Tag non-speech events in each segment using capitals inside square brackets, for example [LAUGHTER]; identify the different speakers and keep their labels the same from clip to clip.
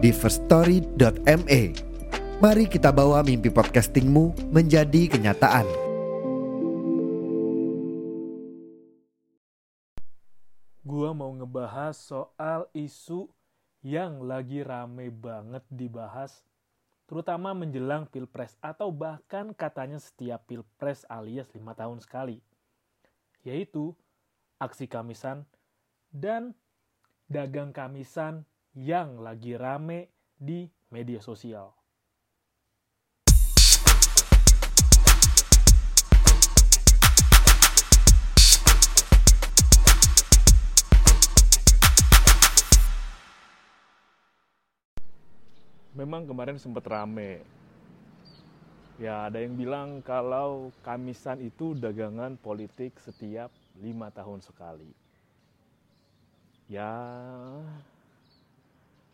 Speaker 1: di firststory.me. Mari kita bawa mimpi podcastingmu menjadi kenyataan.
Speaker 2: Gua mau ngebahas soal isu yang lagi rame banget dibahas terutama menjelang pilpres atau bahkan katanya setiap pilpres alias lima tahun sekali, yaitu aksi kamisan dan dagang kamisan yang lagi rame di media sosial. Memang kemarin sempat rame. Ya ada yang bilang kalau kamisan itu dagangan politik setiap lima tahun sekali. Ya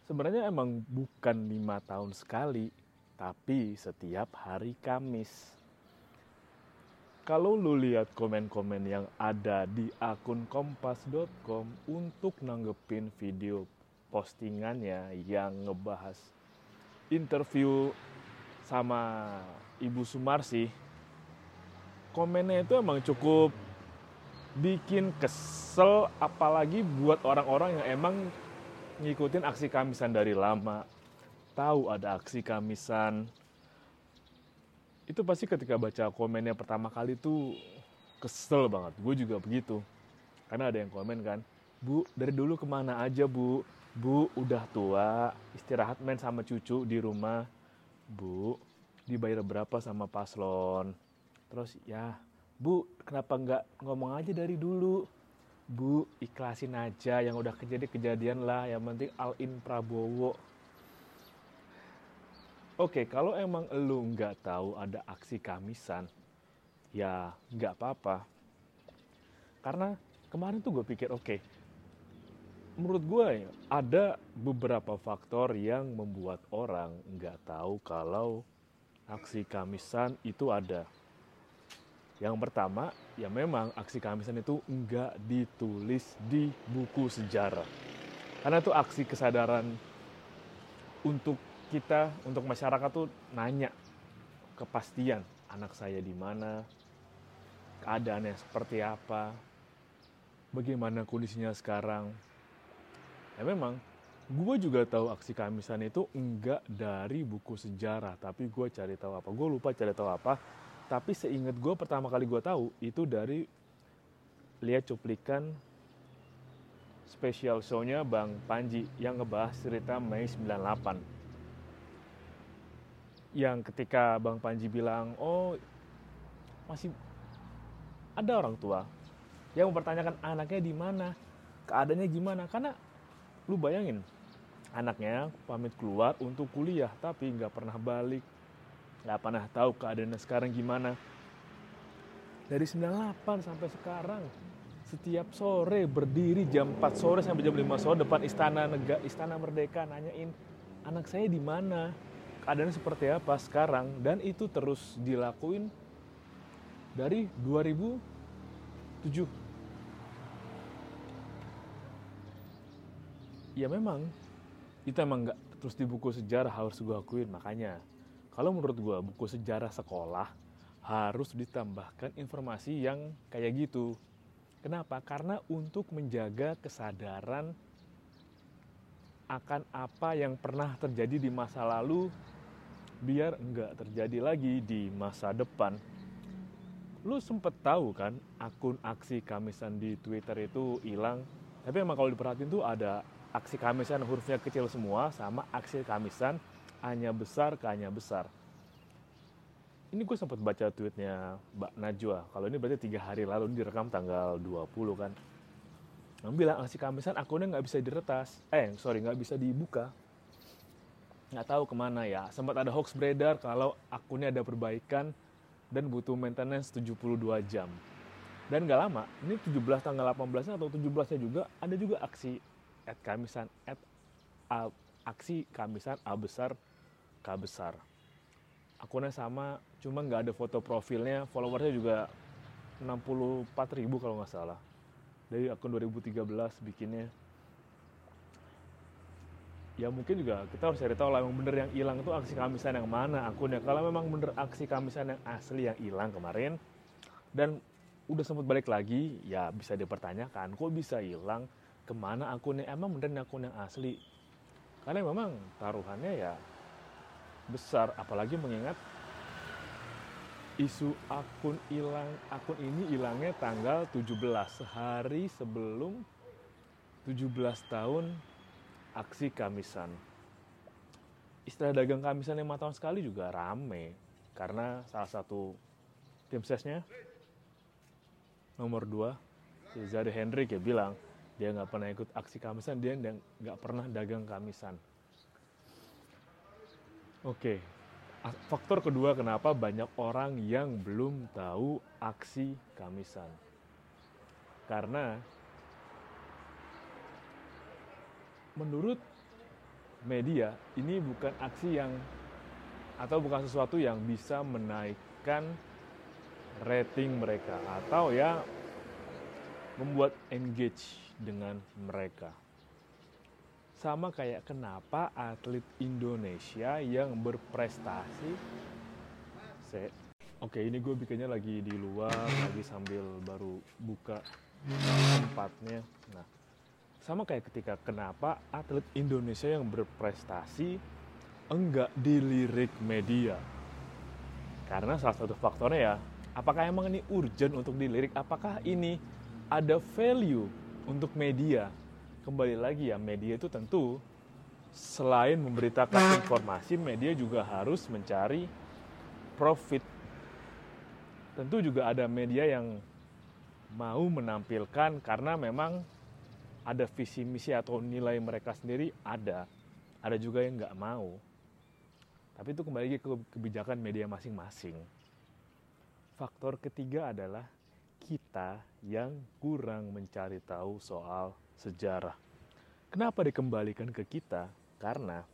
Speaker 2: sebenarnya emang bukan lima tahun sekali, tapi setiap hari Kamis. Kalau lu lihat komen-komen yang ada di akun kompas.com untuk nanggepin video postingannya yang ngebahas interview sama Ibu Sumarsi, komennya itu emang cukup bikin kesel apalagi buat orang-orang yang emang ngikutin aksi kamisan dari lama. Tahu ada aksi kamisan. Itu pasti ketika baca komennya pertama kali tuh kesel banget. Gue juga begitu. Karena ada yang komen kan, Bu, dari dulu ke mana aja Bu? Bu, udah tua, istirahat main sama cucu di rumah. Bu, dibayar berapa sama paslon? Terus ya, Bu, kenapa nggak ngomong aja dari dulu? Bu, ikhlasin aja yang udah kejadian kejadian lah, yang penting all in Prabowo. Oke, kalau emang lu nggak tahu ada aksi kamisan, ya nggak apa-apa. Karena kemarin tuh gue pikir, oke, menurut gue ya, ada beberapa faktor yang membuat orang nggak tahu kalau aksi kamisan itu ada. Yang pertama, ya memang aksi kamisan itu nggak ditulis di buku sejarah. Karena itu aksi kesadaran untuk kita, untuk masyarakat tuh nanya kepastian anak saya di mana, keadaannya seperti apa, bagaimana kondisinya sekarang. Ya memang, gue juga tahu aksi kamisan itu enggak dari buku sejarah, tapi gue cari tahu apa. Gue lupa cari tahu apa, tapi seingat gue pertama kali gue tahu itu dari lihat cuplikan special show-nya Bang Panji yang ngebahas cerita Mei 98 yang ketika Bang Panji bilang, oh masih ada orang tua yang mempertanyakan anaknya di mana, keadaannya gimana, karena lu bayangin anaknya pamit keluar untuk kuliah tapi nggak pernah balik, nggak pernah tahu keadaannya sekarang gimana. Dari 98 sampai sekarang setiap sore berdiri jam 4 sore sampai jam 5 sore depan istana negara istana merdeka nanyain anak saya di mana? Keadaannya seperti apa sekarang? Dan itu terus dilakuin dari 2007 ya memang itu emang nggak terus di buku sejarah harus gue akuin. Makanya kalau menurut gue buku sejarah sekolah harus ditambahkan informasi yang kayak gitu kenapa karena untuk menjaga kesadaran akan apa yang pernah terjadi di masa lalu biar nggak terjadi lagi di masa depan. Lu sempet tahu kan akun aksi kamisan di Twitter itu hilang. Tapi emang kalau diperhatiin tuh ada aksi kamisan hurufnya kecil semua sama aksi kamisan hanya besar ke hanya besar. Ini gue sempat baca tweetnya Mbak Najwa. Kalau ini berarti tiga hari lalu ini direkam tanggal 20 kan. Yang bilang aksi kamisan akunnya nggak bisa diretas. Eh sorry nggak bisa dibuka nggak tahu ke mana ya sempat ada hoax beredar kalau akunnya ada perbaikan dan butuh maintenance 72 jam dan nggak lama ini 17 tanggal 18 atau 17 nya juga ada juga aksi at kamisan at a, aksi kamisan A besar K besar. Akunnya sama cuma nggak ada foto profilnya. Followersnya juga 64 ribu kalau nggak salah. Dari akun 2013 bikinnya. Ya mungkin juga kita harus cari tahu lah memang bener yang hilang itu aksi kamisan yang mana akunnya. Kalau memang bener aksi kamisan yang asli yang hilang kemarin dan udah sempat balik lagi ya bisa dipertanyakan kok bisa hilang? Ke mana akunnya? Emang bener akun yang asli? Karena memang taruhannya ya besar apalagi mengingat isu akun hilang akun ini hilangnya tanggal 17 sehari sebelum 17 tahun aksi kamisan. Istilah dagang kamisan lima tahun sekali juga rame karena salah satu tim sesnya nomor dua si Zade Hendrik ya bilang dia nggak pernah ikut aksi kamisan dia nggak pernah dagang kamisan. Oke, faktor kedua kenapa banyak orang yang belum tahu aksi kamisan karena menurut media ini bukan aksi yang atau bukan sesuatu yang bisa menaikkan rating mereka atau ya membuat engage dengan mereka. Sama kayak kenapa atlet Indonesia yang berprestasi se Oke, ini gue bikinnya lagi di luar, lagi sambil baru buka tempatnya. Nah, sama kayak ketika kenapa atlet Indonesia yang berprestasi enggak dilirik media. Karena salah satu faktornya ya, apakah emang ini urgent untuk dilirik? Apakah ini ada value untuk media? Kembali lagi ya, media itu tentu selain memberitakan informasi, media juga harus mencari profit. Tentu juga ada media yang mau menampilkan karena memang ada visi misi atau nilai mereka sendiri ada. Ada juga yang nggak mau. Tapi itu kembali lagi ke kebijakan media masing-masing. Faktor ketiga adalah kita yang kurang mencari tahu soal sejarah kenapa dikembalikan ke kita karena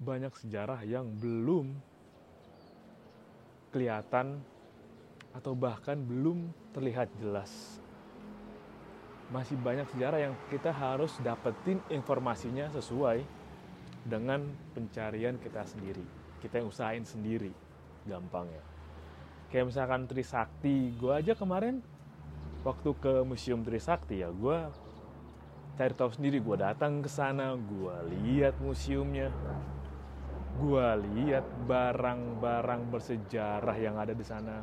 Speaker 2: banyak sejarah yang belum kelihatan atau bahkan belum terlihat jelas masih banyak sejarah yang kita harus dapetin informasinya sesuai dengan pencarian kita sendiri. Kita yang usahain sendiri, gampang ya. Kayak misalkan Trisakti, gue aja kemarin waktu ke Museum Trisakti ya, gue cari tahu sendiri. Gue datang ke sana, gue lihat museumnya, gue lihat barang-barang bersejarah yang ada di sana.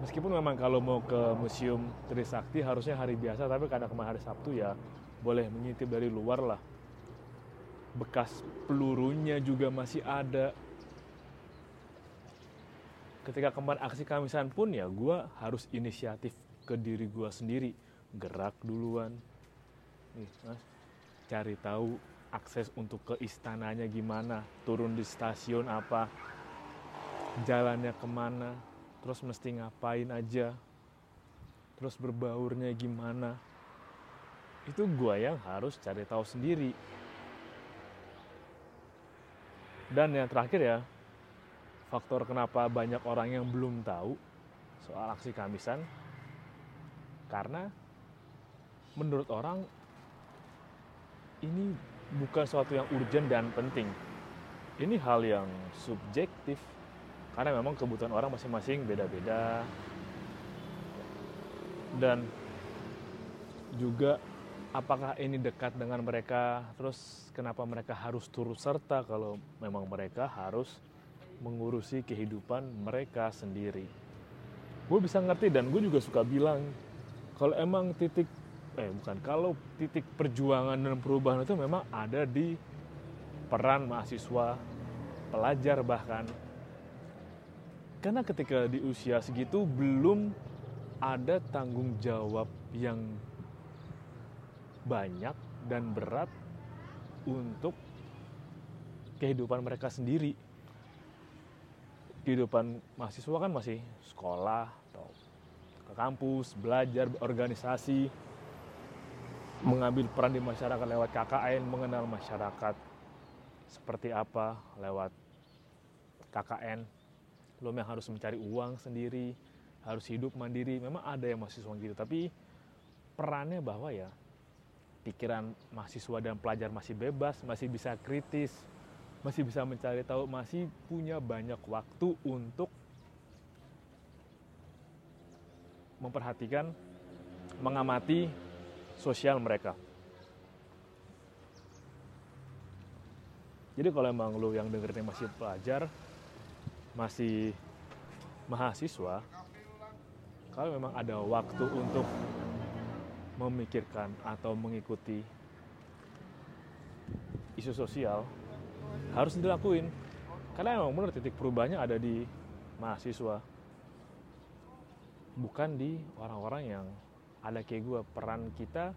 Speaker 2: Meskipun memang kalau mau ke museum Trisakti harusnya hari biasa tapi karena kemarin hari Sabtu ya boleh mengintip dari luar lah. Bekas pelurunya juga masih ada. Ketika kemarin aksi kamisan pun ya gue harus inisiatif ke diri gue sendiri. Gerak duluan. Nih mas. Cari tahu akses untuk ke istananya gimana turun di stasiun apa jalannya ke mana terus mesti ngapain aja terus berbaurnya gimana. Itu gue yang harus cari tahu sendiri. Dan yang terakhir ya faktor kenapa banyak orang yang belum tahu soal aksi kamisan karena menurut orang ini bukan sesuatu yang urgent dan penting. Ini hal yang subjektif karena memang kebutuhan orang masing-masing beda-beda. Dan juga apakah ini dekat dengan mereka? Terus kenapa mereka harus turut serta kalau memang mereka harus mengurusi kehidupan mereka sendiri? Gue bisa ngerti dan gue juga suka bilang kalau emang titik eh bukan. Kalau titik perjuangan dan perubahan itu memang ada di peran mahasiswa pelajar bahkan. Karena ketika di usia segitu belum ada tanggung jawab yang banyak dan berat untuk kehidupan mereka sendiri. Kehidupan mahasiswa kan masih sekolah ke kampus belajar organisasi mengambil peran di masyarakat lewat KKN mengenal masyarakat seperti apa lewat KKN lo yang harus mencari uang sendiri harus hidup mandiri. Memang ada yang mahasiswa gitu tapi perannya bahwa ya pikiran mahasiswa dan pelajar masih bebas masih bisa kritis masih bisa mencari tahu masih punya banyak waktu untuk memperhatikan mengamati sosial mereka. Jadi kalau emang lu yang dengerin masih pelajar masih mahasiswa kalau memang ada waktu untuk memikirkan atau mengikuti isu sosial harus dilakuin. Karena emang benar titik perubahannya ada di mahasiswa bukan di orang-orang yang ada kayak gue peran kita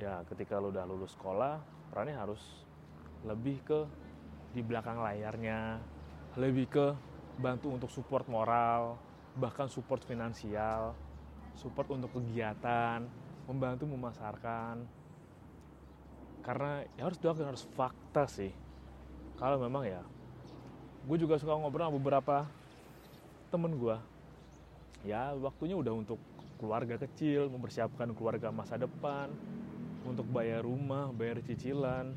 Speaker 2: ya ketika lu udah lulus sekolah perannya harus lebih ke di belakang layarnya lebih ke bantu untuk support moral, bahkan support finansial, support untuk kegiatan, membantu memasarkan. Karena ya harus doakan harus fakta sih. Kalau memang ya, gue juga suka ngobrol sama beberapa temen gue. Ya waktunya udah untuk keluarga kecil, mempersiapkan keluarga masa depan, untuk bayar rumah, bayar cicilan.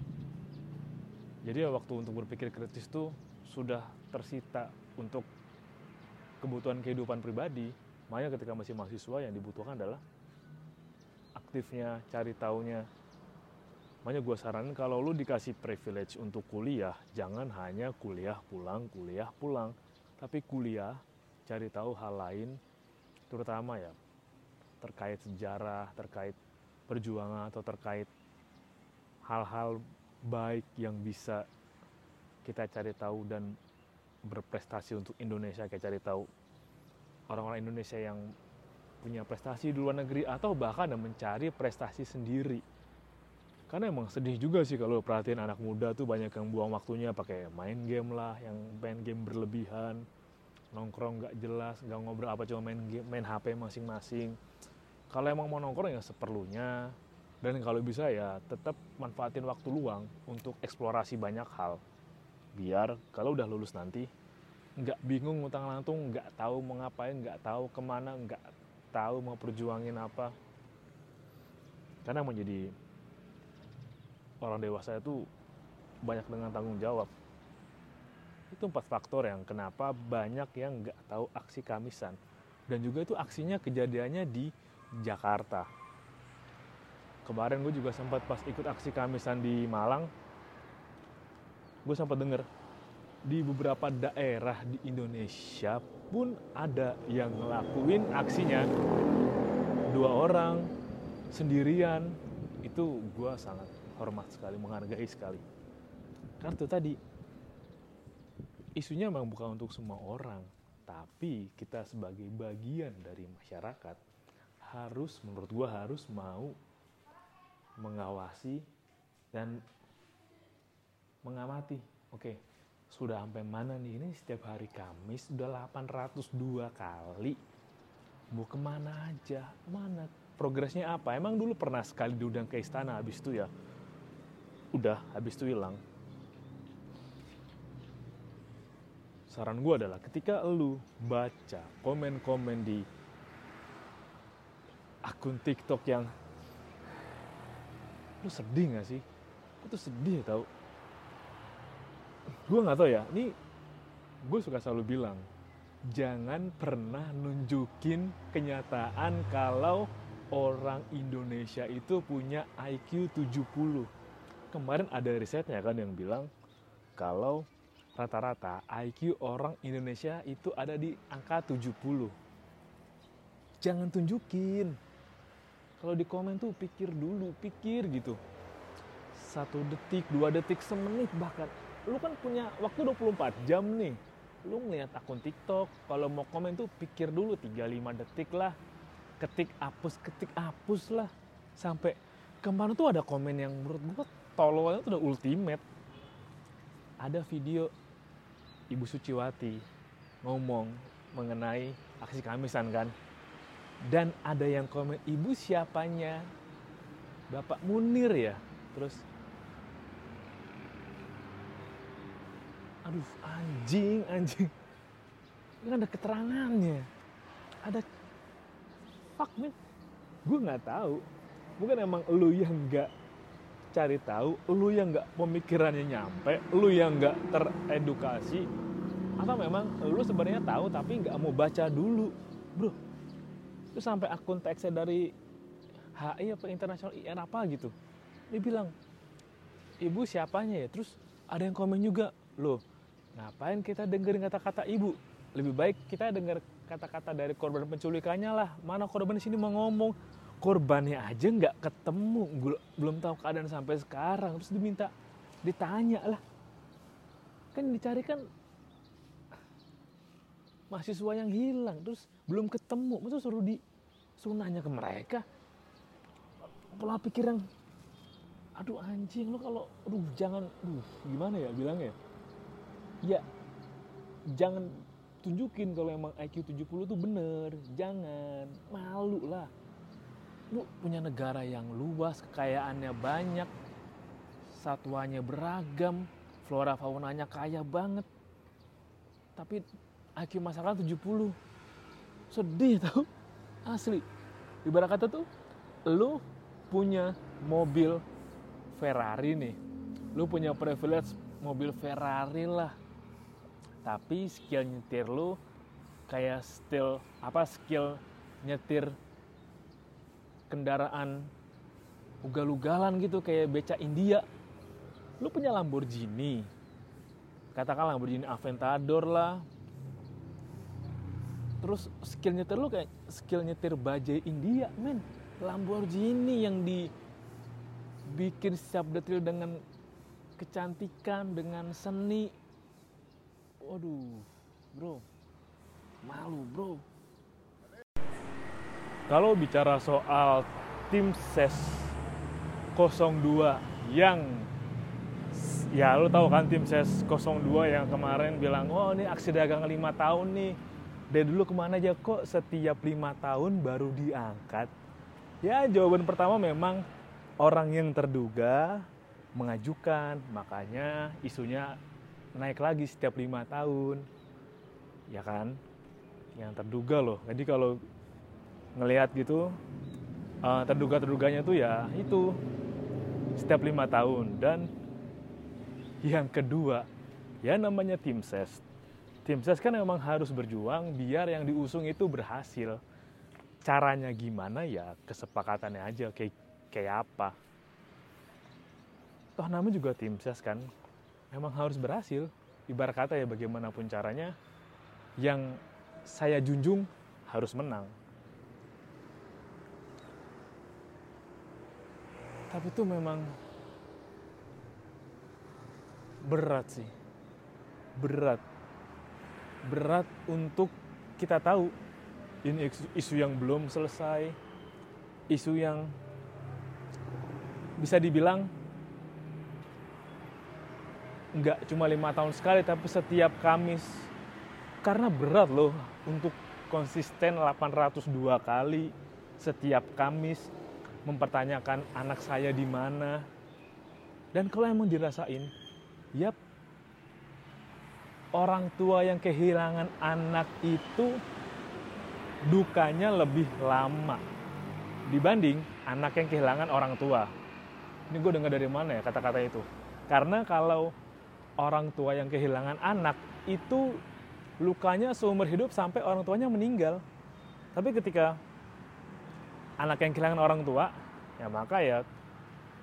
Speaker 2: Jadi ya waktu untuk berpikir kritis tuh sudah tersita untuk kebutuhan kehidupan pribadi. Makanya ketika masih mahasiswa yang dibutuhkan adalah aktifnya cari taunya. Makanya gue saranin kalau lu dikasih privilege untuk kuliah jangan hanya kuliah pulang kuliah pulang. Tapi kuliah cari tahu hal lain terutama ya terkait sejarah terkait perjuangan atau terkait hal-hal baik yang bisa kita cari tahu dan berprestasi untuk Indonesia. Kayak cari tahu orang-orang Indonesia yang punya prestasi di luar negeri atau bahkan mencari prestasi sendiri. Karena emang sedih juga sih kalau perhatiin anak muda tuh banyak yang buang waktunya pakai main game lah yang main game berlebihan nongkrong nggak jelas nggak ngobrol apa cuma main game, main HP masing-masing. Kalau emang mau nongkrong ya seperlunya. Dan kalau bisa ya tetap manfaatin waktu luang untuk eksplorasi banyak hal. Biar kalau udah lulus nanti nggak bingung ngutang lantung nggak tahu mau ngapain nggak tahu ke mana nggak tahu mau perjuangin apa. Karena menjadi orang dewasa itu banyak dengan tanggung jawab itu empat faktor yang kenapa banyak yang nggak tahu aksi kamisan. Dan juga itu aksinya kejadiannya di Jakarta. Kemarin gue juga sempat pas ikut aksi kamisan di Malang gue sempat denger di beberapa daerah di Indonesia pun ada yang ngelakuin aksinya. Dua orang sendirian. Itu gue sangat hormat sekali menghargai sekali. Karena itu tadi isunya memang bukan untuk semua orang tapi kita sebagai bagian dari masyarakat harus menurut gue harus mau mengawasi dan mengamati. Oke sudah sampai mana nih? Ini setiap hari Kamis sudah 802 kali. Mau ke mana aja? Mana? Progresnya apa? Emang dulu pernah sekali diundang ke istana habis itu ya udah habis itu hilang saran gue adalah ketika lu baca komen-komen di akun TikTok yang lu sedih gak sih? Aku tuh sedih tau gue nggak tahu ya ini gue suka selalu bilang jangan pernah nunjukin kenyataan kalau orang Indonesia itu punya IQ 70 kemarin ada risetnya kan yang bilang kalau rata-rata IQ orang Indonesia itu ada di angka 70 jangan tunjukin. Kalau di komen tuh pikir dulu pikir gitu. Satu detik dua detik semenit bahkan. Lu kan punya waktu 24 jam nih. Lu ngeliat akun TikTok kalau mau komen tuh pikir dulu 3-5 detik lah. Ketik hapus ketik hapus lah. Sampai kemarin tuh ada komen yang menurut gua tololnya tuh udah ultimate. Ada video Ibu Suciwati ngomong mengenai aksi kamisan kan? Dan ada yang komen ibu siapanya? Bapak Munir ya? Terus aduh anjing anjing. Ini ada keterangannya. Ada fuck man gue nggak tahu. Mungkin emang lu yang nggak cari tahu lu yang nggak pemikirannya nyampe lu yang nggak teredukasi atau memang lu sebenarnya tahu tapi nggak mau baca dulu bro itu sampai akun teksnya dari HI apa internasional IN apa gitu dia bilang ibu siapanya ya terus ada yang komen juga loh Ngapain kita dengerin kata-kata ibu? Lebih baik kita dengar kata-kata dari korban penculikannya lah. Mana korban di sini mau ngomong? Korbannya aja nggak ketemu, belum tahu keadaan sampai sekarang. Terus diminta, ditanya lah. Kan dicari kan mahasiswa yang hilang, terus belum ketemu. Masa suruh di suruh nanya ke mereka? Pola pikir yang aduh anjing lo kalau aduh jangan aduh gimana ya bilangnya ya jangan tunjukin kalau emang IQ 70 tuh bener jangan malu lah lu punya negara yang luas kekayaannya banyak satwanya beragam flora faunanya kaya banget. Tapi IQ masyarakat 70 sedih tau. Asli. Ibarat kata tuh lu punya mobil Ferrari nih. Lu punya privilege mobil Ferrari lah. Tapi skill nyetir lu kayak skill apa skill nyetir kendaraan ugal-ugalan gitu kayak beca India. Lu punya Lamborghini? Katakan Lamborghini Aventador lah. Terus skill nyetir lu kayak skill nyetir bajai India men. Lamborghini yang dibikin setiap detail dengan kecantikan dengan seni. Waduh bro. Malu bro kalau bicara soal tim ses 02 yang ya lu tahu kan tim ses 02 yang kemarin bilang oh ini aksi dagang lima tahun nih. Dari dulu ke mana aja kok? Setiap lima tahun baru diangkat. Ya jawaban pertama memang orang yang terduga mengajukan. Makanya isunya naik lagi setiap lima tahun. Ya kan? Yang terduga loh. Jadi kalau ngelihat gitu uh, terduga terduganya tuh ya itu setiap lima tahun dan yang kedua ya namanya tim ses tim ses kan memang harus berjuang biar yang diusung itu berhasil caranya gimana ya kesepakatannya aja kayak kayak apa toh namanya juga tim ses kan memang harus berhasil. Ibarat kata ya bagaimanapun caranya, yang saya junjung harus menang. Tapi itu memang berat sih. Berat. Berat untuk kita tahu ini isu yang belum selesai, isu yang bisa dibilang nggak cuma lima tahun sekali tapi setiap Kamis karena berat loh untuk konsisten 802 kali setiap Kamis mempertanyakan anak saya di mana. Dan kalau emang dirasain yap orang tua yang kehilangan anak itu dukanya lebih lama dibanding anak yang kehilangan orang tua. Ini gue dengar dari mana ya kata-kata itu? Karena kalau orang tua yang kehilangan anak itu lukanya seumur hidup sampai orang tuanya meninggal. Tapi ketika anak yang kehilangan orang tua, ya maka ya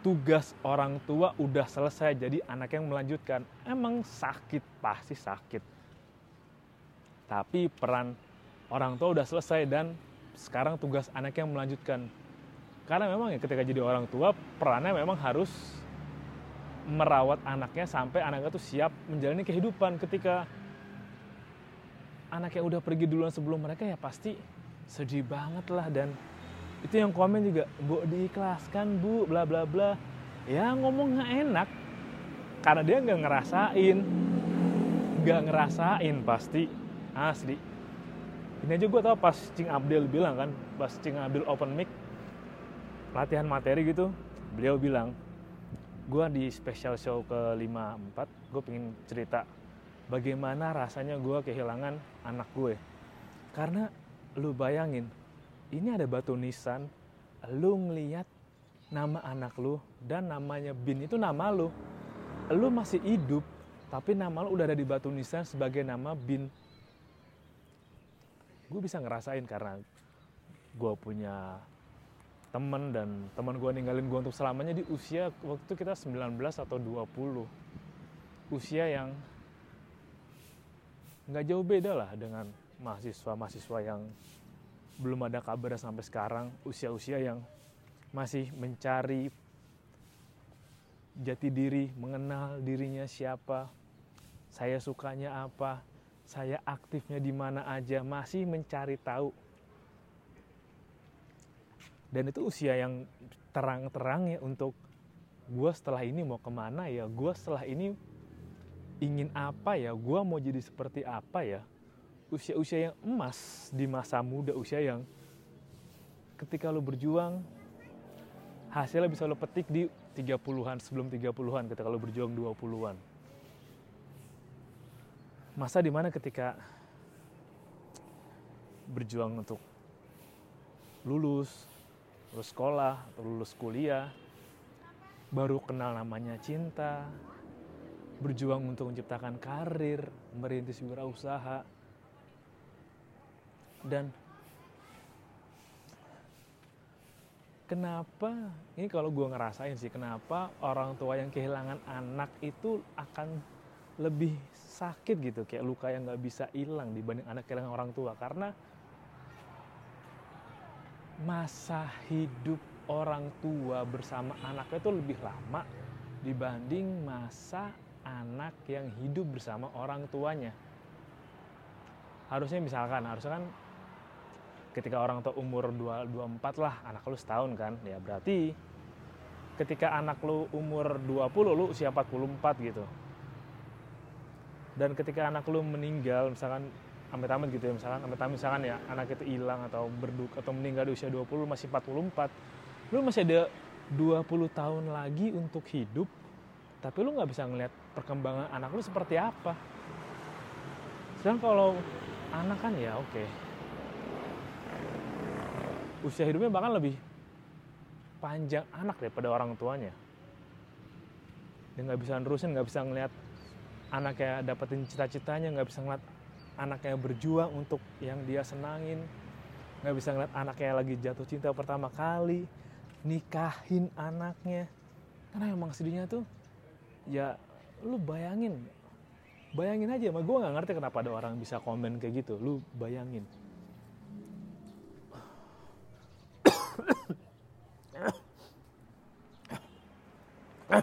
Speaker 2: tugas orang tua udah selesai jadi anak yang melanjutkan. Emang sakit, pasti sakit. Tapi peran orang tua udah selesai dan sekarang tugas anak yang melanjutkan. Karena memang ya ketika jadi orang tua perannya memang harus merawat anaknya sampai anaknya tuh siap menjalani kehidupan ketika anaknya udah pergi duluan sebelum mereka ya pasti sedih banget lah dan itu yang komen juga bu diikhlaskan bu bla bla bla. Ya ngomong nggak enak karena dia nggak ngerasain. Nggak ngerasain pasti. Asli. Ini aja gue tau pas Cing Abdel bilang kan pas Cing Abdel open mic latihan materi gitu beliau bilang gue di special show ke 54 gue pengen cerita bagaimana rasanya gue kehilangan anak gue. Karena lu bayangin ini ada batu nisan. Lu ngeliat nama anak lu dan namanya Bin itu nama lu. Lu masih hidup tapi nama lo udah ada di batu nisan sebagai nama bin. Gue bisa ngerasain karena gue punya temen dan teman gue ninggalin gue untuk selamanya di usia waktu kita 19 atau 20 usia yang nggak jauh beda lah dengan mahasiswa-mahasiswa yang belum ada kabar sampai sekarang usia-usia yang masih mencari jati diri, mengenal dirinya siapa, saya sukanya apa, saya aktifnya di mana aja, masih mencari tahu. Dan itu usia yang terang-terang ya untuk gue setelah ini mau ke mana ya, gue setelah ini ingin apa ya, gue mau jadi seperti apa ya. Usia-usia yang emas di masa muda, usia yang ketika lo berjuang, hasilnya bisa lo petik di 30-an sebelum 30-an ketika lo berjuang 20-an. Masa di mana ketika berjuang untuk lulus, lulus sekolah, atau lulus kuliah, baru kenal namanya cinta, berjuang untuk menciptakan karir, merintis wirausaha, dan kenapa ini kalau gue ngerasain sih kenapa orang tua yang kehilangan anak itu akan lebih sakit gitu kayak luka yang nggak bisa hilang dibanding anak kehilangan orang tua. Karena masa hidup orang tua bersama anaknya itu lebih lama dibanding masa anak yang hidup bersama orang tuanya. Harusnya misalkan harusnya kan ketika orang tua umur 24 lah anak lu setahun kan ya berarti ketika anak lu umur 20 lu usia 44 gitu. Dan ketika anak lu meninggal misalkan amit-amit gitu ya misalkan amit-amit misalkan ya anak itu hilang atau berduk atau meninggal di usia 20 masih 44 lu masih ada 20 tahun lagi untuk hidup tapi lu nggak bisa ngeliat perkembangan anak lu seperti apa. Sedangkan kalau anak kan ya oke okay, usia hidupnya bahkan lebih panjang anak daripada orang tuanya. Dia nggak bisa nerusin nggak bisa ngeliat anaknya dapetin cita-citanya nggak bisa ngeliat anaknya berjuang untuk yang dia senangin nggak bisa ngeliat anaknya lagi jatuh cinta pertama kali nikahin anaknya. Karena emang sedihnya tuh ya lu bayangin bayangin aja mah gue nggak ngerti kenapa ada orang bisa komen kayak gitu. Lu bayangin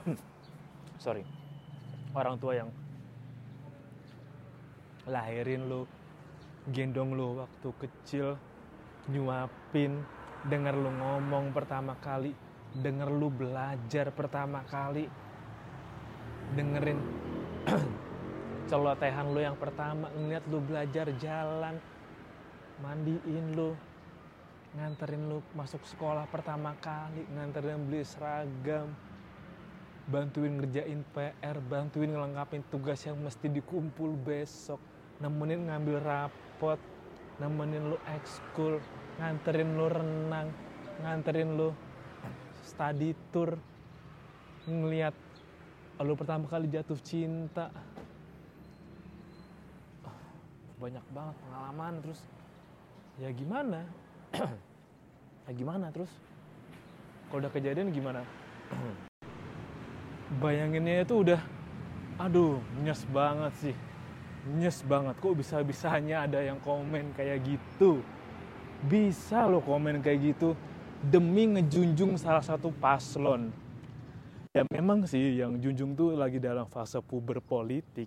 Speaker 2: [COUGHS] sorry. Orang tua yang lahirin lu gendong lu waktu kecil nyuapin denger lu ngomong pertama kali denger lu belajar pertama kali dengerin [COUGHS] celotehan lu yang pertama ngeliat lu belajar jalan mandiin lu nganterin lu masuk sekolah pertama kali nganterin beli seragam bantuin ngerjain PR, bantuin ngelengkapin tugas yang mesti dikumpul besok, nemenin ngambil rapot, nemenin lu ekskul, nganterin lu renang, nganterin lu study tour, ngeliat lu pertama kali jatuh cinta. Banyak banget pengalaman terus ya gimana? [CLEARS THROAT] ya gimana terus? Kalau udah kejadian gimana? [CLEARS THROAT] bayanginnya itu udah aduh nyes banget sih. Nyes banget. Kok bisa bisanya ada yang komen kayak gitu? Bisa lo komen kayak gitu. Demi ngejunjung salah satu paslon. Ya memang sih yang junjung tuh lagi dalam fase puber politik.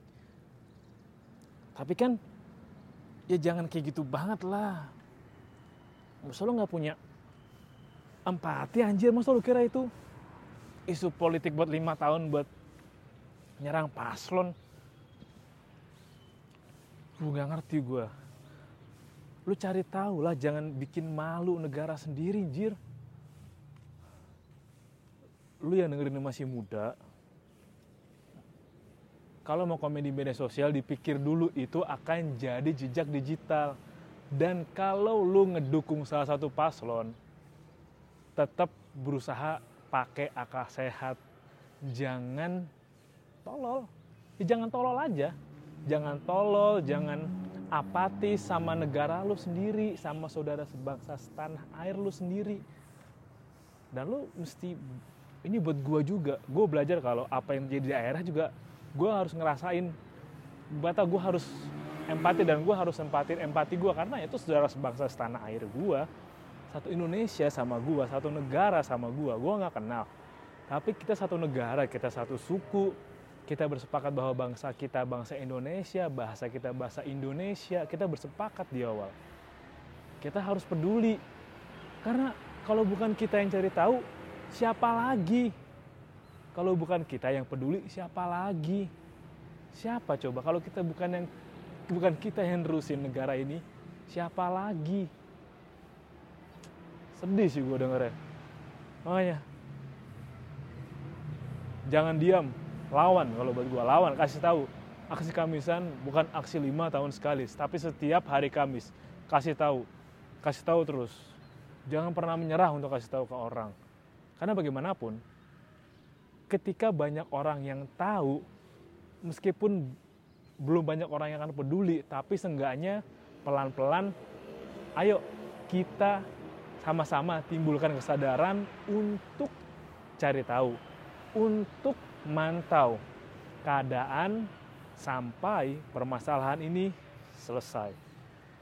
Speaker 2: Tapi kan ya jangan kayak gitu banget lah. Masa lo nggak punya empati anjir? Masa lo kira itu isu politik buat lima tahun buat nyerang paslon. Lu nggak ngerti gue lu cari tahu lah jangan bikin malu negara sendiri jir lu yang dengerin masih muda. Kalau mau komen di media sosial dipikir dulu itu akan jadi jejak digital. Dan kalau lu ngedukung salah satu paslon tetap berusaha pakai akal sehat. Jangan tolol. Ya jangan tolol aja. Jangan tolol jangan apatis sama negara lu sendiri sama saudara sebangsa setanah air lu sendiri. Dan lu mesti ini buat gua juga. Gua belajar kalau apa yang terjadi di daerah juga gua harus ngerasain. Bata gua harus empati dan gua harus empatin empati gua karena itu saudara sebangsa setanah air gua satu Indonesia sama gua satu negara sama gua gua nggak kenal tapi kita satu negara kita satu suku kita bersepakat bahwa bangsa kita bangsa Indonesia, bahasa kita bahasa Indonesia, kita bersepakat di awal. Kita harus peduli. Karena kalau bukan kita yang cari tahu, siapa lagi? Kalau bukan kita yang peduli, siapa lagi? Siapa coba? Kalau kita bukan yang bukan kita yang nerusin negara ini, siapa lagi? Sedih sih gue dengernya. Makanya, jangan diam, lawan kalau buat gue lawan. Kasih tahu. Aksi kamisan bukan aksi lima tahun sekali tapi setiap hari kamis. Kasih tahu. Kasih tahu terus. Jangan pernah menyerah untuk kasih tahu ke orang. Karena bagaimanapun ketika banyak orang yang tahu meskipun belum banyak orang yang akan peduli tapi seenggaknya pelan-pelan ayo kita sama-sama timbulkan kesadaran untuk cari tahu untuk mantau keadaan sampai permasalahan ini selesai.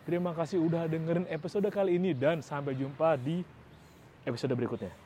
Speaker 2: Terima kasih udah dengerin episode kali ini dan sampai jumpa di episode berikutnya.